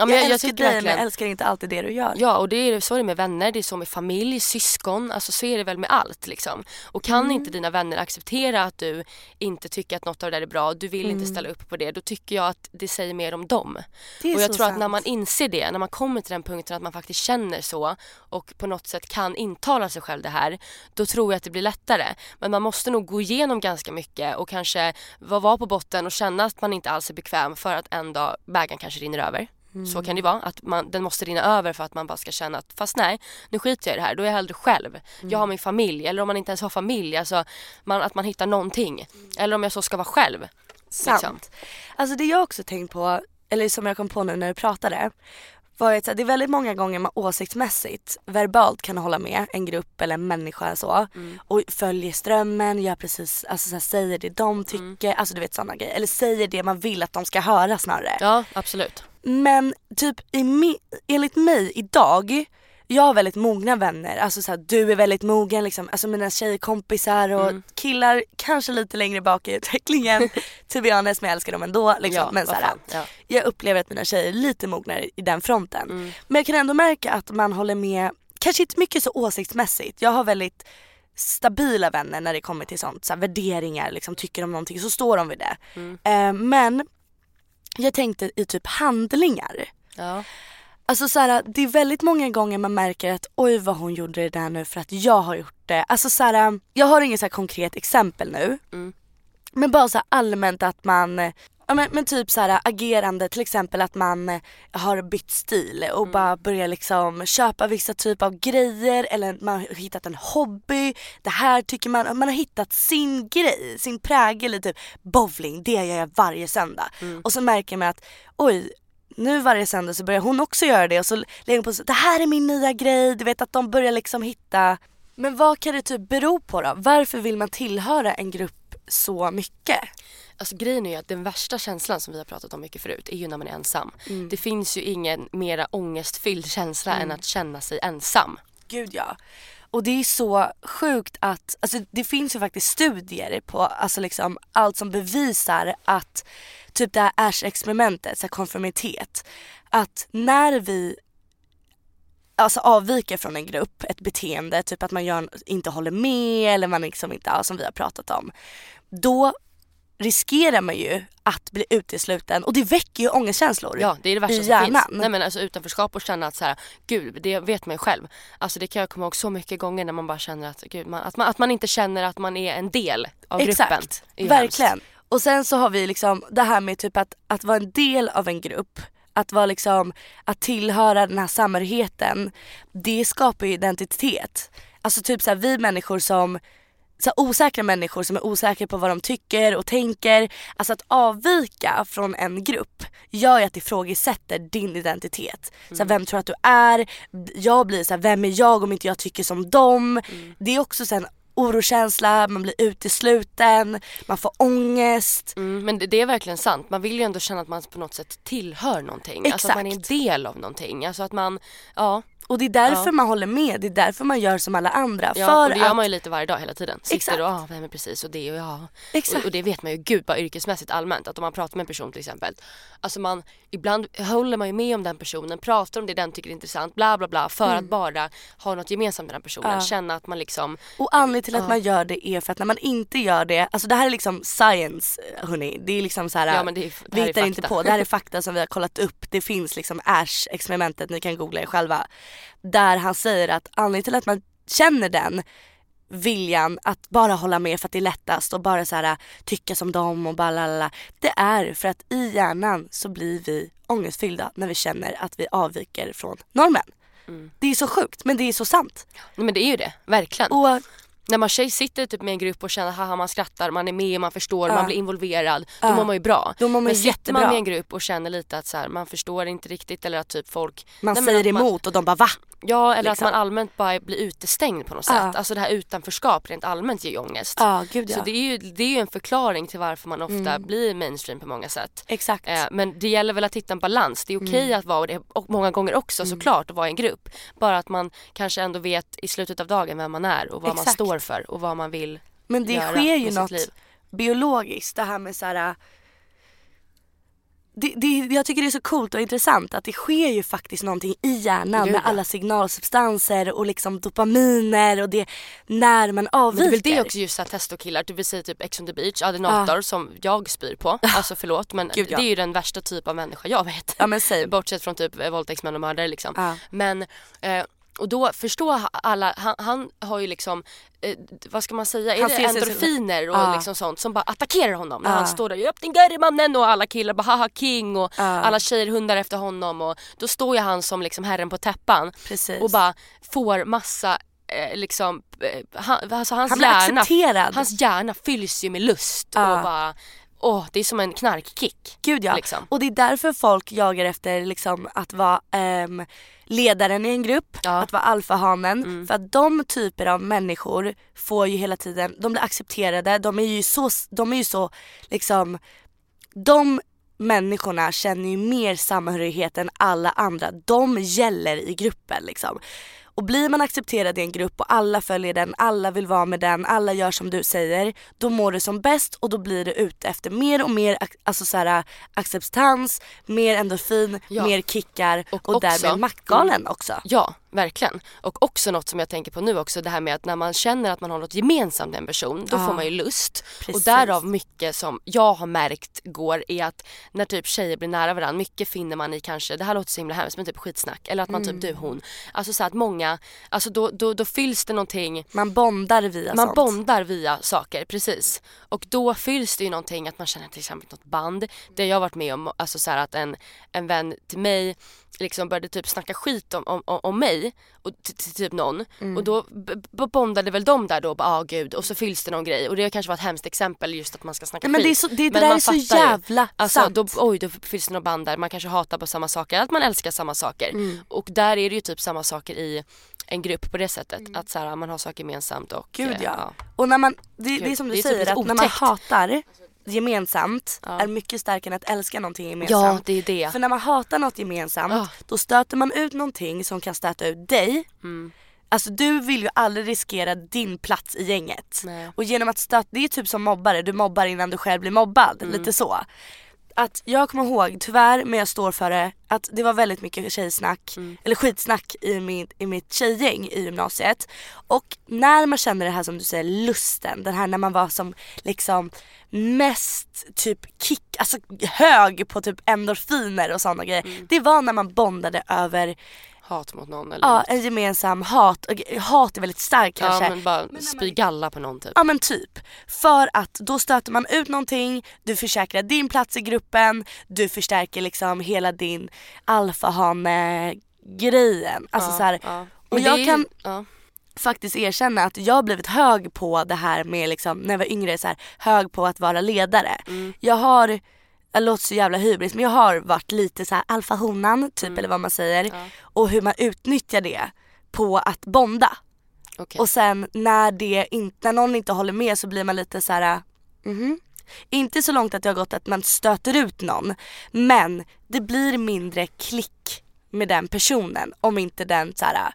Ja, men jag, jag, jag älskar tycker dig men verkligen jag älskar inte alltid det du gör. Ja och det är så är det med vänner, det är så med familj, syskon, alltså så är det väl med allt liksom. Och kan Mm. inte dina vänner acceptera att du inte tycker att något av det där är bra, du vill Mm. inte ställa upp på det, då tycker jag att det säger mer om dem. Det är och jag så tror sant. att när man inser det, när man kommer till den punkten att man faktiskt känner så och på något sätt kan intala sig själv det här, då tror jag att det blir lättare. Men man måste nog gå igenom ganska mycket och kanske vara vara på botten och känna att man inte alls är bekväm för att en dag bägaren kanske rinner över. Så kan det vara, att man, den måste rinna över för att man bara ska känna att fast nej, nu skiter jag i det här, då är jag hellre själv. Jag har min familj, eller om man inte ens har familj, alltså man, att man hittar någonting. Eller om jag så ska vara själv. Sant. Liksom. Alltså det jag också tänkt på, eller som jag kom på nu när du pratade, var att så här, det är väldigt många gånger man åsiktsmässigt, verbalt kan hålla med en grupp eller en människa så Mm. och följer strömmen, gör precis, alltså så här, säger det de tycker, alltså du vet sådana grejer. Eller säger det man vill att de ska höra snarare. Ja, absolut. Men typ i enligt mig idag, jag har väldigt mogna vänner, alltså såhär, du är väldigt mogen liksom, alltså mina tjejkompisar och Mm. killar kanske lite längre bak i utvecklingen, to be honest men jag älskar dem ändå liksom. Ja, men såhär, fan, ja. jag upplever att mina tjejer är lite mognare i den fronten. Mm. Men jag kan ändå märka att man håller med kanske inte mycket så åsiktsmässigt. Jag har väldigt stabila vänner när det kommer till sånt, så här, värderingar, liksom, tycker de någonting så står de vid det. Mm. Eh, men jag tänkte i typ handlingar. Ja. Alltså så här, det är väldigt många gånger man märker att oj vad hon gjorde det där nu för att jag har gjort det. Alltså så här, jag har inget så här konkret exempel nu. Mm. Men bara så allmänt att man, ja men, men typ så här agerande till exempel att man har bytt stil och Mm. bara börjar liksom köpa vissa typer av grejer eller man har hittat en hobby. Det här tycker man, man har hittat sin grej, sin prägel i typ bowling, det gör jag varje söndag. Mm. Och så märker man att oj nu varje söndag så börjar hon också göra det och så lägger hon på så, det här är min nya grej, du vet att de börjar liksom hitta Men vad kan det typ bero på då? Varför vill man tillhöra en grupp så mycket? Alltså grejen är ju att den värsta känslan som vi har pratat om mycket förut är ju när man är ensam. Mm. Det finns ju ingen mera ångestfylld känsla än att känna sig ensam. Gud ja. Och det är så sjukt att, alltså det finns ju faktiskt studier på alltså liksom allt som bevisar att typ det här Ash-experimentet, så här konformitet, att när vi alltså avviker från en grupp, ett beteende, typ att man gör, inte håller med eller man liksom inte, ja, som vi har pratat om. Då riskerar man ju att bli utesluten och det väcker ju ångestkänslor Ja det är det värsta som finns. Nej men alltså utanförskap och känna att så här, gud det vet man ju själv. Alltså det kan jag komma ihåg så mycket gånger när man bara känner att, gud, man, att, man, att man inte känner att man är en del av gruppen. Exakt, är ju verkligen. hemskt. Och sen så har vi liksom det här med typ att, att vara en del av en grupp, att vara liksom, att tillhöra den här samhörigheten, det skapar ju identitet. Alltså typ så här, vi människor som så osäkra människor som är osäkra på vad de tycker och tänker. Alltså att avvika från en grupp gör ju att det ifrågasätter din identitet. Så här, vem tror du att du är? Jag blir så här, vem är jag om inte jag tycker som dem? Det är också så här, en orokänsla, man blir utesluten, man får ångest. Mm, men det, är verkligen sant. Man vill ju ändå känna att man på något sätt tillhör någonting. Alltså att man är en Exakt. del av någonting. Alltså att man, ja. Och det är därför Ja. man håller med, det är därför man gör som alla andra. ja för och det gör att, man ju lite varje dag hela tiden. Sitter Exakt. och, ja nej men precis och det och ja. Exakt. Och, och det vet man ju gud bara yrkesmässigt allmänt att om man pratar med en person till exempel. Alltså man, ibland håller man ju med om den personen, pratar om det den tycker är intressant, bla bla bla för att bara ha något gemensamt med den personen. Mm. Ja. Känna att man liksom, Och anledningen till att man gör det är för att när man inte gör det, alltså det här är liksom science hörni. Det är liksom så här, Ja, men det är- det vi hittar inte på, det här är fakta som vi har kollat upp. Det finns liksom Ash-experimentet, ni kan googla er själva. Där han säger att anledningen till att man känner den viljan att bara hålla med för att det är lättast och bara så här tycka som dem och bara lalala. Det är för att i hjärnan så blir vi ångestfyllda när vi känner att vi avviker från normen. Mm. Det är så sjukt men det är så sant. nej men det är ju det, verkligen. Och När man tjej sitter typ med en grupp och känner haha man skrattar, man är med, man förstår, Ja. man blir involverad. Då Ja. mår man ju bra. Då mår man Men sitter man med en grupp och känner lite att så här, man förstår inte riktigt eller att typ folk man Nej, säger man- emot och de bara va? Ja eller liksom. att man allmänt bara blir utestängd på något Ja. sätt. Alltså det här utanförskap rent allmänt ger ju ångest. Ja gud ja. Så det är, ju, det är ju en förklaring till varför man ofta blir mainstream på många sätt. Exakt. Eh, men det gäller väl att hitta en balans. Det är okej Mm. att vara det och många gånger också såklart att vara i en grupp. Bara att man kanske ändå vet i slutet av dagen vem man är och vad man Exakt. Står för och vad man vill Men det göra sker ju något liv. biologiskt det här med så här. Det, det, jag tycker det är så coolt och intressant att det sker ju faktiskt någonting i hjärnan Gud, med ja. alla signalsubstanser och liksom dopaminer och det när man Men avviker. det är väl det också just att testokillar, du vill säga typ Ex on the beach, Adinator som jag spyr på. Alltså förlåt men Gud, ja. det är ju den värsta typ av människa jag vet. Ja men. Bortsett från typ våldtäktsmän och mördare liksom. Ja. Men eh, och då förstår alla, han, han har ju liksom, eh, vad ska man säga, är det endorfiner och Ja. liksom sånt som bara attackerar honom när Ja. han står där, upp din mannen och alla killar bara haha king och Ja. alla tjejer hundar efter honom och då står ju han som liksom herren på täppan Precis. och bara får massa eh, liksom, eh, han, alltså hans Han hjärna, accepterad. hans hjärna fylls ju med lust och bara, åh det är som en knarkkick. Gud ja. Liksom. Och det är därför folk jagar efter liksom att vara ehm, ledaren i en grupp, Ja. Mm. att vara alfahanen. För att de typer av människor får ju hela tiden, de blir accepterade, de är ju så, de är ju så liksom, de människorna känner ju mer samhörighet än alla andra. De gäller i gruppen liksom. Och blir man accepterad i en grupp och alla följer den, alla vill vara med den, alla gör som du säger. Då mår du som bäst och då blir du ute efter mer och mer alltså så här, acceptans, mer endorfin, Ja. mer kickar och, Och därmed också- maktgalen också. Ja, verkligen. Och också något som jag tänker på nu också, det här med att när man känner att man har något gemensamt med en person, då Ja. får man ju lust. Och Precis. därav mycket som jag har märkt går är att när typ tjejer blir nära varandra, mycket finner man i kanske, det här låter så himla hemskt men typ skitsnack. Eller att man Mm. typ du hon. Alltså så att många, alltså då, då, då fylls det någonting Man bondar via man sånt. bondar via saker, precis. Och då fylls det ju någonting att man känner till exempel något band. Det jag har varit med om, alltså så här att en, en vän till mig liksom började typ snacka skit om, om, om mig och till, typ någon Mm. och då bondade väl de där då, bara ah gud och så fylls det någon grej och det kanske var ett hemskt exempel just att man ska snacka Nej, men skit. det är så- det- det där är så fattar ju. jävla alltså, sant. Då, oj då fylls det några band där, man kanske hatar på samma saker, att man älskar samma saker. Mm. Och där är det ju typ samma saker i en grupp på det sättet, att så här, man har saker gemensamt och Mm. Gud eh, ja. Och när man, det, det är som du det typ säger att när man hatar gemensamt Ja. är mycket starkare än att älska någonting gemensamt. Ja, det är det. För när man hatar något gemensamt Ja. då stöter man ut någonting som kan stöta ut dig. Mm. Alltså du vill ju aldrig riskera din plats i gänget. Nej. Och genom att stöta, det är typ som mobbare, du mobbar innan du själv blir mobbad. Mm. Lite så. Att jag kommer ihåg, tyvärr men jag står för det, att det var väldigt mycket tjejsnack, Mm. eller skitsnack i, min, i mitt tjejgäng i gymnasiet. Och när man känner det här som du säger, lusten, den här när man var som liksom mest typ kick, alltså hög på typ endorfiner och sådana grejer. Mm. Det var när man bondade över Hat mot någon eller ja, något. en gemensam hat, och hat är väldigt starkt kanske. Ja men bara spy galla på någon typ. Ja men typ. För att då stöter man ut någonting, du försäkrar din plats i gruppen, du förstärker liksom hela din alfahane-grejen. Alltså ja, så här, ja. och det jag är kan ja. faktiskt erkänna att jag har blivit hög på det här med liksom, när jag var yngre, så här, hög på att vara ledare. Mm. Jag har, det låter så jävla hybris men jag har varit lite så här alfahonan typ eller vad man säger. Mm. Ja. Och hur man utnyttjar det på att bonda. Okej. Och sen när, det in, när någon inte håller med så blir man lite så här. mhm. Inte så långt att det har gått att man stöter ut någon. Men det blir mindre klick med den personen om inte den så här,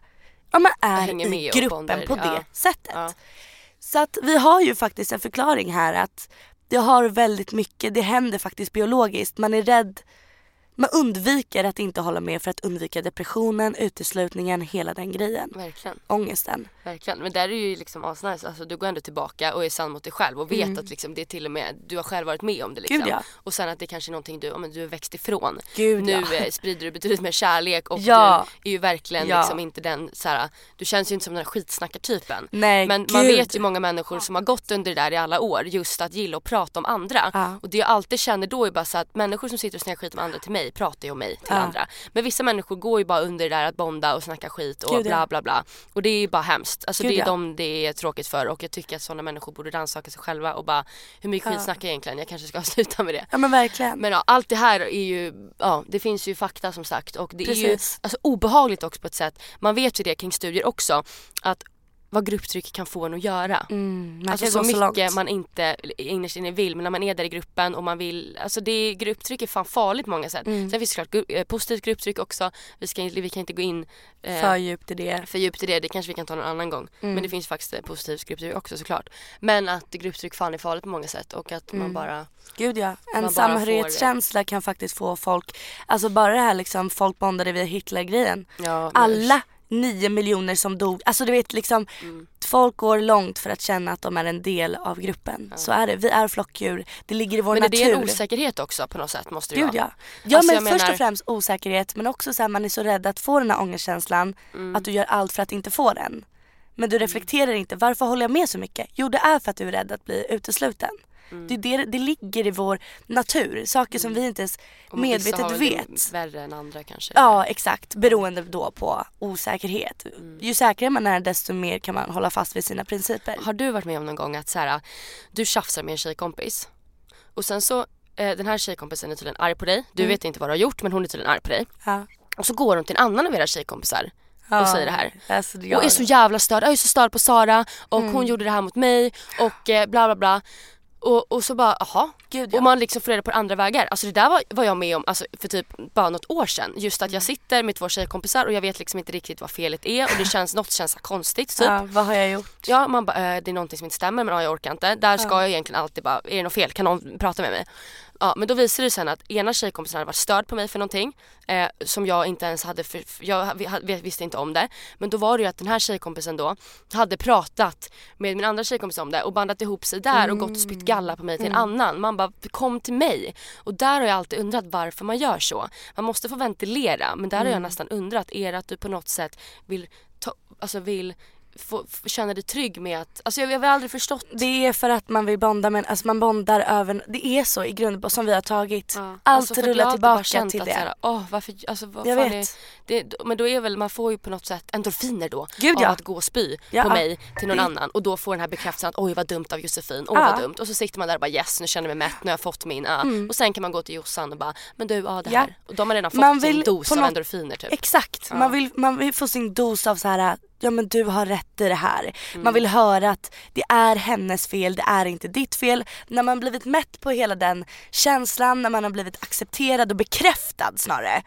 ja, man är i gruppen på det. det Ja. sättet. Ja. Så att vi har ju faktiskt en förklaring här att det har väldigt mycket, det händer faktiskt biologiskt. Man är rädd, man undviker att inte hålla med för att undvika depressionen, uteslutningen, hela den grejen. Verkligen. Ångesten. Verkligen. Men där är ju liksom asnice. Alltså du går ändå tillbaka och är sann mot dig själv och vet att liksom, det är till och med, du har själv varit med om det liksom. Mm. Gud, ja. Och sen att det kanske är någonting du, ja, men du har växt ifrån. Gud, nu ja. eh, sprider du betydligt mer kärlek och Ja. du är ju verkligen liksom inte den såhär, du känns ju inte som den här skitsnackartypen. Nej, Men man gud. vet ju många människor som har gått under det där i alla år just att gilla att prata om andra. Och det jag alltid känner då är bara så att människor som sitter och snackar skit om andra till mig pratar ju om mig till Ja. andra. Men vissa människor går ju bara under det där att bonda och snacka skit och Gud, bla bla bla. Och det är ju bara hemskt. Alltså Gud, det är ja. de det är tråkigt för och jag tycker att sådana människor borde rannsaka sig själva och bara hur mycket skit snackar jag egentligen? Jag kanske ska sluta med det. Ja men verkligen. Men ja, allt det här är ju, ja det finns ju fakta som sagt och det är ju Precis. alltså, obehagligt också på ett sätt. Man vet ju det kring studier också att vad grupptryck kan få en att göra. Mm, man Alltså så mycket långt. man inte innerst inne vill men när man är där i gruppen och man vill, alltså det är, grupptryck är fan farligt på många sätt. Mm. Sen finns det såklart gru- eh, positivt grupptryck också. Vi, ska, vi kan inte gå in eh, För djupt i det. för djupt i det, det kanske vi kan ta någon annan gång. Mm. Men det finns faktiskt eh, positivt grupptryck också såklart. Men att grupptryck fan är farligt på många sätt och att Mm. man bara Gud ja. En samhörighetskänsla kan faktiskt få folk, alltså bara det här liksom folk bondade via Hitler-grejen. Ja, Alla nio miljoner som dog, alltså du vet liksom Mm. folk går långt för att känna att de är en del av gruppen. Så är det, vi är flockdjur, det ligger i vår Men är natur. det en osäkerhet också på något sätt måste det Gud vara? ja. Ja Alltså, men först menar- och främst osäkerhet men också så här, man är så rädd att få den här ångestkänslan Mm. att du gör allt för att inte få den. Men du reflekterar inte, varför håller jag med så mycket? Jo det är för att du är rädd att bli utesluten. Mm. Det, det, det ligger i vår natur, saker som vi inte ens Och medvetet det vet. Värre än andra kanske. Ja exakt, beroende då på osäkerhet. Mm. Ju säkrare man är desto mer kan man hålla fast vid sina principer. Har du varit med om någon gång att så här, du tjafsar med en tjejkompis och sen så eh, den här tjejkompisen är tydligen arg på dig. Du Mm. vet inte vad du har gjort men hon är tydligen arg på dig. Ja. Och så går hon till en annan av era tjejkompisar och säger det här. Alltså, Och är så jävla störd. Jag är så störd på Sara och Mm. hon gjorde det här mot mig och eh, bla bla bla. Och, och så bara, jaha. Gud, ja. Och man liksom får reda på andra vägar. Alltså det där var, var jag med om alltså, för typ bara något år sedan. Just att jag sitter med två tjejkompisar och jag vet liksom inte riktigt vad felet är och det känns, något känns så konstigt typ. Ja, vad har jag gjort? Ja, man bara, äh, det är någonting som inte stämmer men ja, jag orkar inte. Där ska jag egentligen alltid bara, är det något fel? Kan någon prata med mig? Ja, men då visade det sen att ena tjejkompisen hade varit störd på mig för någonting eh, som jag inte ens hade, för, jag vi- visste inte om det. Men då var det ju att den här tjejkompisen då hade pratat med min andra tjejkompis om det och bandat ihop sig där och gått och spytt galla på mig till en annan. Man bara, kom till mig. Och där har jag alltid undrat varför man gör så. Man måste få ventilera men där har jag nästan undrat, är det att du på något sätt vill, ta, alltså vill få, känna dig trygg med att, alltså jag, jag har aldrig förstått Det är för att man vill bonda men alltså man bondar över, det är så i grund som vi har tagit. Ja. Allt Alltså, rullar tillbaka till att det. Så här, åh, varför, alltså, vad Jag vet. Är, det, men då är väl, man får ju på något sätt endorfiner då Gud, av ja. att gå och spy Ja. på mig till någon Det- annan och då får den här bekräftelsen att oj vad dumt av Josefin, oj Ja. vad dumt och så sitter man där och bara yes nu känner jag mig mätt, nu har jag fått min, ja. och sen kan man gå till Jossan och bara men du ja det Mm. Ja. här och de har redan fått Man sin dos av något- endorfiner typ. Exakt, man, vill, man vill få sin dos av så här. Ja men du har rätt i det här. Man vill höra att det är hennes fel, det är inte ditt fel. När man blivit mätt på hela den känslan, när man har blivit accepterad och bekräftad snarare.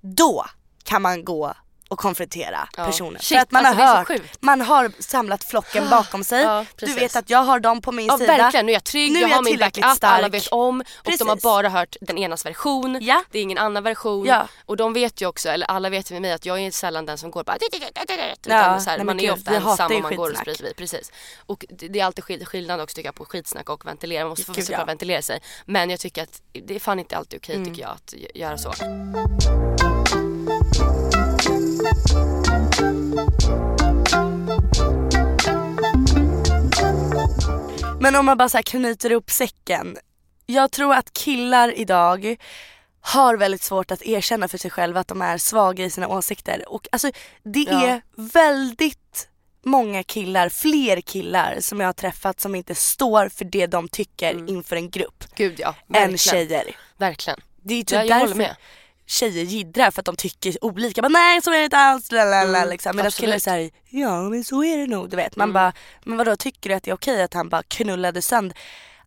Då kan man gå och konfrontera Ja. personen. Shit, För att man alltså, har hört, man har samlat flocken bakom sig. Ja, du precis. vet att jag har dem på min Ja sida. verkligen, nu är jag trygg, Nu jag jag har min backup, alla stark. vet om och de har Precis. bara hört den enas version. Ja. Det är ingen annan version. Ja. Och de vet ju också, eller alla vet ju med mig att jag är sällan den som går bara utan så här, nej, Man är ofta ensam och man går och sprider. Precis. Och det är alltid skill- skillnad också tycker jag på skitsnack och ventilera. Man måste få ja. ventilera sig. Men jag tycker att det är fan inte alltid okej Mm. tycker jag att gö- göra så. Men om man bara så knyter ihop säcken. Jag tror att killar idag har väldigt svårt att erkänna för sig själva att de är svaga i sina åsikter. Och alltså det Ja. är väldigt många killar, fler killar som jag har träffat som inte står för det de tycker inför en grupp Gud ja, än Mm. verkligen. tjejer. Verkligen. Det är typ Ja, jag håller därför med. Tjejer jiddrar för att de tycker olika. Bara, Nej så är det inte alls. Lalala, liksom. Medan Mm, killar såhär, ja men så är det nog. Du vet. Man bara, men vadå tycker du att det är okej att han bara knullade sönder?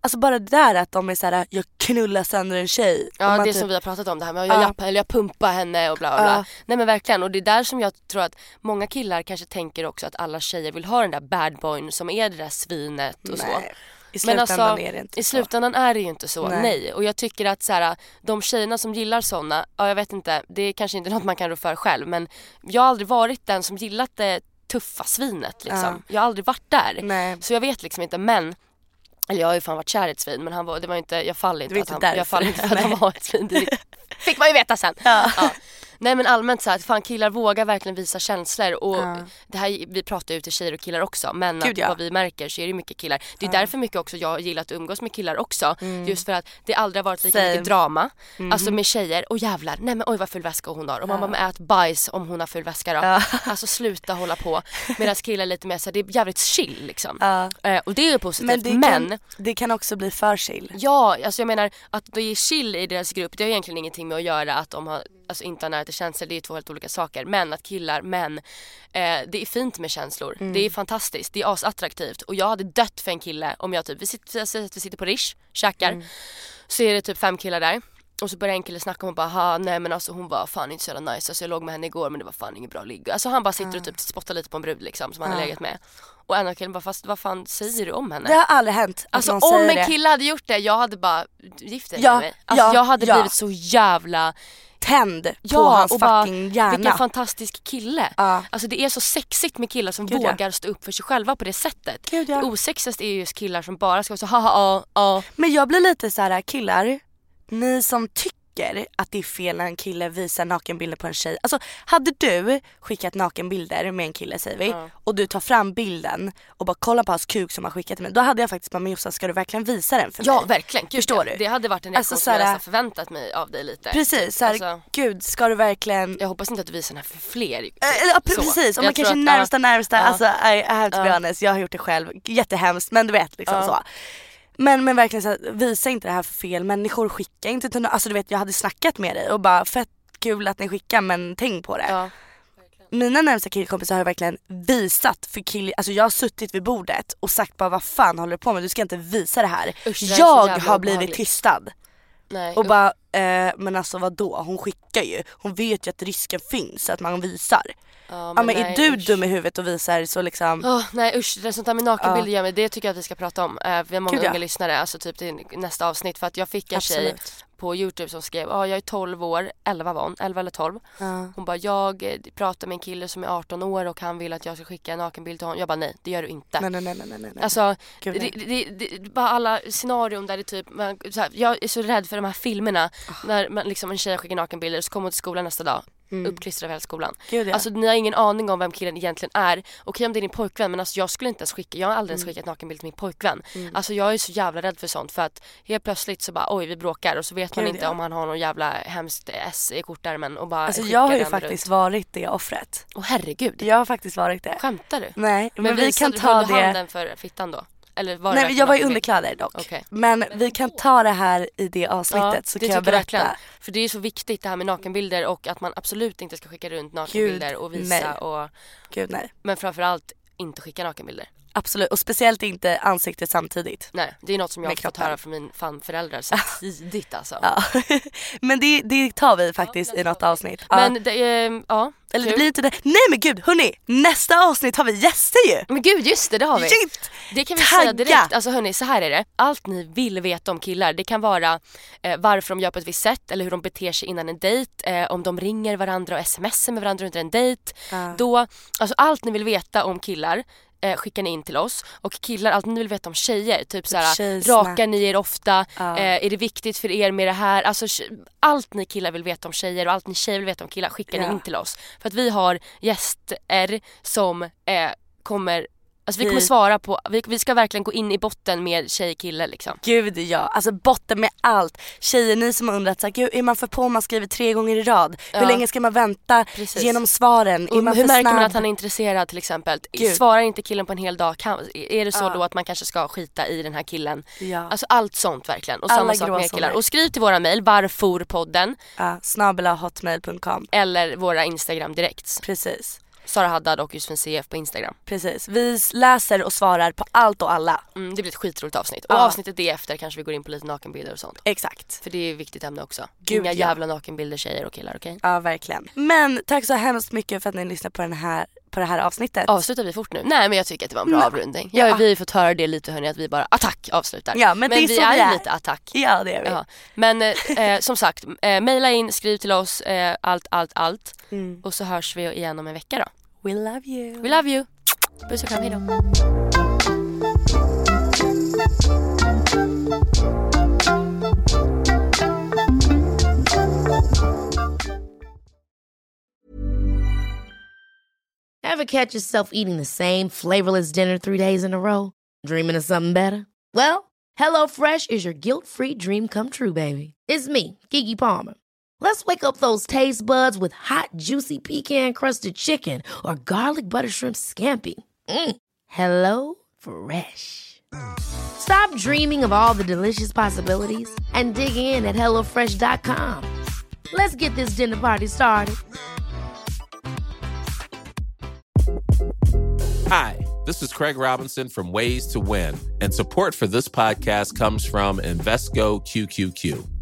Alltså bara det där att de är såhär, jag knullar sönder en tjej. Ja det typ- som vi har pratat om det här med jag, Ja. eller jag pumpar henne och bla bla. Ja. Nej men verkligen och det är där som jag tror att många killar kanske tänker också att alla tjejer vill ha den där bad boyn som är det där svinet och så. I Men slutändan alltså, är det inte i så. slutändan är det ju inte så, nej. Nej. Och jag tycker att så här, de tjejerna som gillar såna, ja jag vet inte, det är kanske inte något man kan rå för själv men jag har aldrig varit den som gillat det tuffa svinet liksom. Jag har aldrig varit där. Nej. Så jag vet liksom inte men eller jag har ju fan varit kär i ett svin men han var, det var inte, jag faller inte att inte han, jag faller inte för att han var ett svin. Det fick man ju veta sen. Ja. Nej men allmänt så här, att fan killar vågar verkligen visa känslor och Ja. det här, vi pratar ju till tjejer och killar också men Gud, att ja. vad vi märker så är det mycket killar. Det är därför mycket också jag gillar att umgås med killar också. Just för att det aldrig har varit lika Mm. Same. mycket drama. Alltså med tjejer, och jävlar, nej men oj vad full väska hon har. Och man bara, men ät bajs om hon har full väska då. Ja. Alltså sluta hålla på. Medan killar lite mer såhär, det är jävligt chill liksom. Ja. Eh, och det är ju positivt Men, det, men Kan, det kan också bli för chill. Ja, alltså jag menar att det är chill i deras grupp det har egentligen ingenting med att göra att de har, alltså inte har nära till känslor, det är två helt olika saker. Men att killar, män, eh, det är fint med känslor. Mm. Det är fantastiskt, det är asattraktivt. Och jag hade dött för en kille om jag typ, vi sitter, vi sitter på Rish, käkar, Mm. så är det typ fem killar där. Och så börjar en kille snacka om och bara "Ha, nej men alltså hon var fan inte så jävla nice. Alltså jag låg med henne igår men det var fan inget bra ligg. Alltså han bara sitter och typ spottar lite på en brud liksom som han har legat med. Och en av killarna bara fast vad fan säger du om henne? Det har aldrig hänt Alltså om en det. kille hade gjort det, jag hade bara gift dig Ja, med mig. Alltså ja, jag hade ja. blivit så jävla Tänd på Ja hans och bara fucking hjärna. vilken fantastisk kille. Ja. Alltså det är så sexigt med killar som Gud, ja. vågar stå upp för sig själva på det sättet. Gud, ja. Det osexigaste är ju just killar som bara ska vara så haha ja ja. Men jag blir lite så här killar, ni som tycker att det är fel när en kille visar nakenbilder på en tjej. Alltså hade du skickat nakenbilder med en kille säger vi och du tar fram bilden och bara kollar på hans kuk som har skickat till mig. Då hade jag faktiskt bara men Jossan ska du verkligen visa den för Ja mig? verkligen, Gud, Förstår ja. du? Det hade varit en Alltså, reaktion som jag såhär- nästan förväntat mig av dig lite. Precis, så här, Alltså, gud ska du verkligen jag hoppas inte att du visar den här för fler. Ja, Så. precis, om Jag man kanske att- närmsta ja. närmsta, Ja. alltså I, I have to be Ja. honest, jag har gjort det själv, jättehemskt men du vet liksom Ja. så. Men, men verkligen så här, visa inte det här för fel människor, skicka inte till no- alltså du vet jag hade snackat med dig och bara fett kul att ni skickar men tänk på det. Ja. mina närmsta killkompisar har verkligen visat för kill, alltså jag har suttit vid bordet och sagt bara vad fan håller du på med? Du ska inte visa det här. Usch, det jag har blivit obehagligt. tystad. Nej, Och bara, eh, men alltså vad då? Hon skickar ju. Hon vet ju att risken finns att man visar. Ja, Ja men nej, är du usch. dum i huvudet och visar så liksom, Åh, nej usch, det sånt där med nakenbilder gör mig, det tycker jag att vi ska prata om. Eh, vi har många Gud, ja. unga lyssnare, alltså typ till nästa avsnitt. För att jag fick en tjej absolut. på youtube som skrev, ja jag är 12 år, 11 var hon, 11 eller 12. Ja. Hon bara, jag eh, pratar med en kille som är 18 år och han vill att jag ska skicka en nakenbild till honom. Jag bara, nej det gör du inte. Nej nej nej nej nej. Alltså, Gud, det, nej. det, det, bara alla scenarion där det typ, man, här, jag är så rädd för de här filmerna Ah. när man, liksom, en tjej skickar nakenbilder och så kommer hon till skolan nästa dag. Uppklistrad över hela skolan. Mm. Gud, ja. Alltså ni har ingen aning om vem killen egentligen är. Okej om det är din pojkvän men alltså jag skulle inte ens skicka, jag har aldrig Mm. ens skickat nakenbild till min pojkvän. Alltså jag är så jävla rädd för sånt för att helt plötsligt så bara oj vi bråkar och så vet man Gud, inte ja. om han har någon jävla hemskt S i kortärmen och bara Alltså jag har ju faktiskt runt. varit det offret. Åh herregud. Jag har faktiskt varit det. Skämtar du? Nej men, vi visade kan ta det. handen för fittan då? Eller var det Nej jag var i underkläder dock. Okej. Men vi kan ta det här i det avsnittet så det kan jag berätta. verkligen. För det är så viktigt det här med nakenbilder och att man absolut inte ska skicka runt nakenbilder Gud, och visa nej. och Gud nej. men framförallt inte skicka nakenbilder. Absolut och speciellt inte ansiktet samtidigt. Nej, det är något som jag har fått höra från min fan föräldrar så tidigt alltså. Ja. men det, det tar vi faktiskt i något avsnitt. Ja. Men det, är- ja, Eller det kul. blir inte det. Nej men gud hörni! Nästa avsnitt har vi gäster ju! Men gud just det, det har vi. Shit! Det kan vi Tagga! säga direkt. Alltså hörni, så här är det. Allt ni vill veta om killar, det kan vara eh, varför de gör på ett visst sätt eller hur de beter sig innan en dejt, eh, om de ringer varandra och smsar med varandra under en dejt. Då, alltså allt ni vill veta om killar eh, skickar ni in till oss. Och killar, allt ni vill veta om tjejer. Typ såhär, tjejsnack. rakar ni er ofta? Ja. Eh, är det viktigt för er med det här? Alltså allt ni killar vill veta om tjejer och allt ni tjejer vill veta om killar skickar ni Ja. in till oss. För att vi har gäster som eh, kommer Alltså vi kommer svara på, vi, vi ska verkligen gå in i botten med tjej kille liksom. Gud ja, alltså botten med allt. Tjejer ni som har undrat såhär, gud är man för på om man skriver tre gånger i rad? Hur Ja. länge ska man vänta Precis. genom svaren? Är man hur för märker snabb? man att han är intresserad till exempel? Gud. Svarar inte killen på en hel dag, kan, är det så Ja. då att man kanske ska skita i den här killen? Ja. Alltså allt sånt verkligen. Och Alla samma sak med killar. Och skriv till våra mejl, varforpodden Ja, snabelahotmail.com. eller våra Instagram direkt. Precis. Sara Haddad och Josefin CF på Instagram. Precis. Vi läser och svarar på allt och alla. Mm, det blir ett skitroligt avsnitt. Och Ja. avsnittet det efter kanske vi går in på lite nakenbilder och sånt. Exakt. För det är ett viktigt ämne också. Gud, Inga ja. jävla nakenbilder tjejer och killar, okej? Ja verkligen. Men tack så hemskt mycket för att ni lyssnade på, den här, på det här avsnittet. Avslutar vi fort nu? Nej men jag tycker att det var en bra Nej. avrundning. Ja. Ja. Vi har fått höra det lite hörni att vi bara attack avslutar. Ja, men det är vi så är är. lite attack. Ja det är vi. Ja. Men eh, eh, som sagt, eh, mejla in, skriv till oss, eh, allt, allt, allt. Mm. Och så hörs vi igen om en vecka då. We love you. We love you! Puss och kram, hejdå. Ever catch yourself eating the same flavorless dinner three days in a row? Dreaming of something better? Well, HelloFresh is your guilt free dream come true, baby. It's me, Gigi Palmer. Let's wake up those taste buds with hot, juicy pecan crusted chicken or garlic butter shrimp scampi. Mm. Hello Fresh. Stop dreaming of all the delicious possibilities and dig in at HelloFresh.com. Let's get this dinner party started. Hi, this is Craig Robinson from Ways to Win, and support for this podcast comes from Invesco QQQ.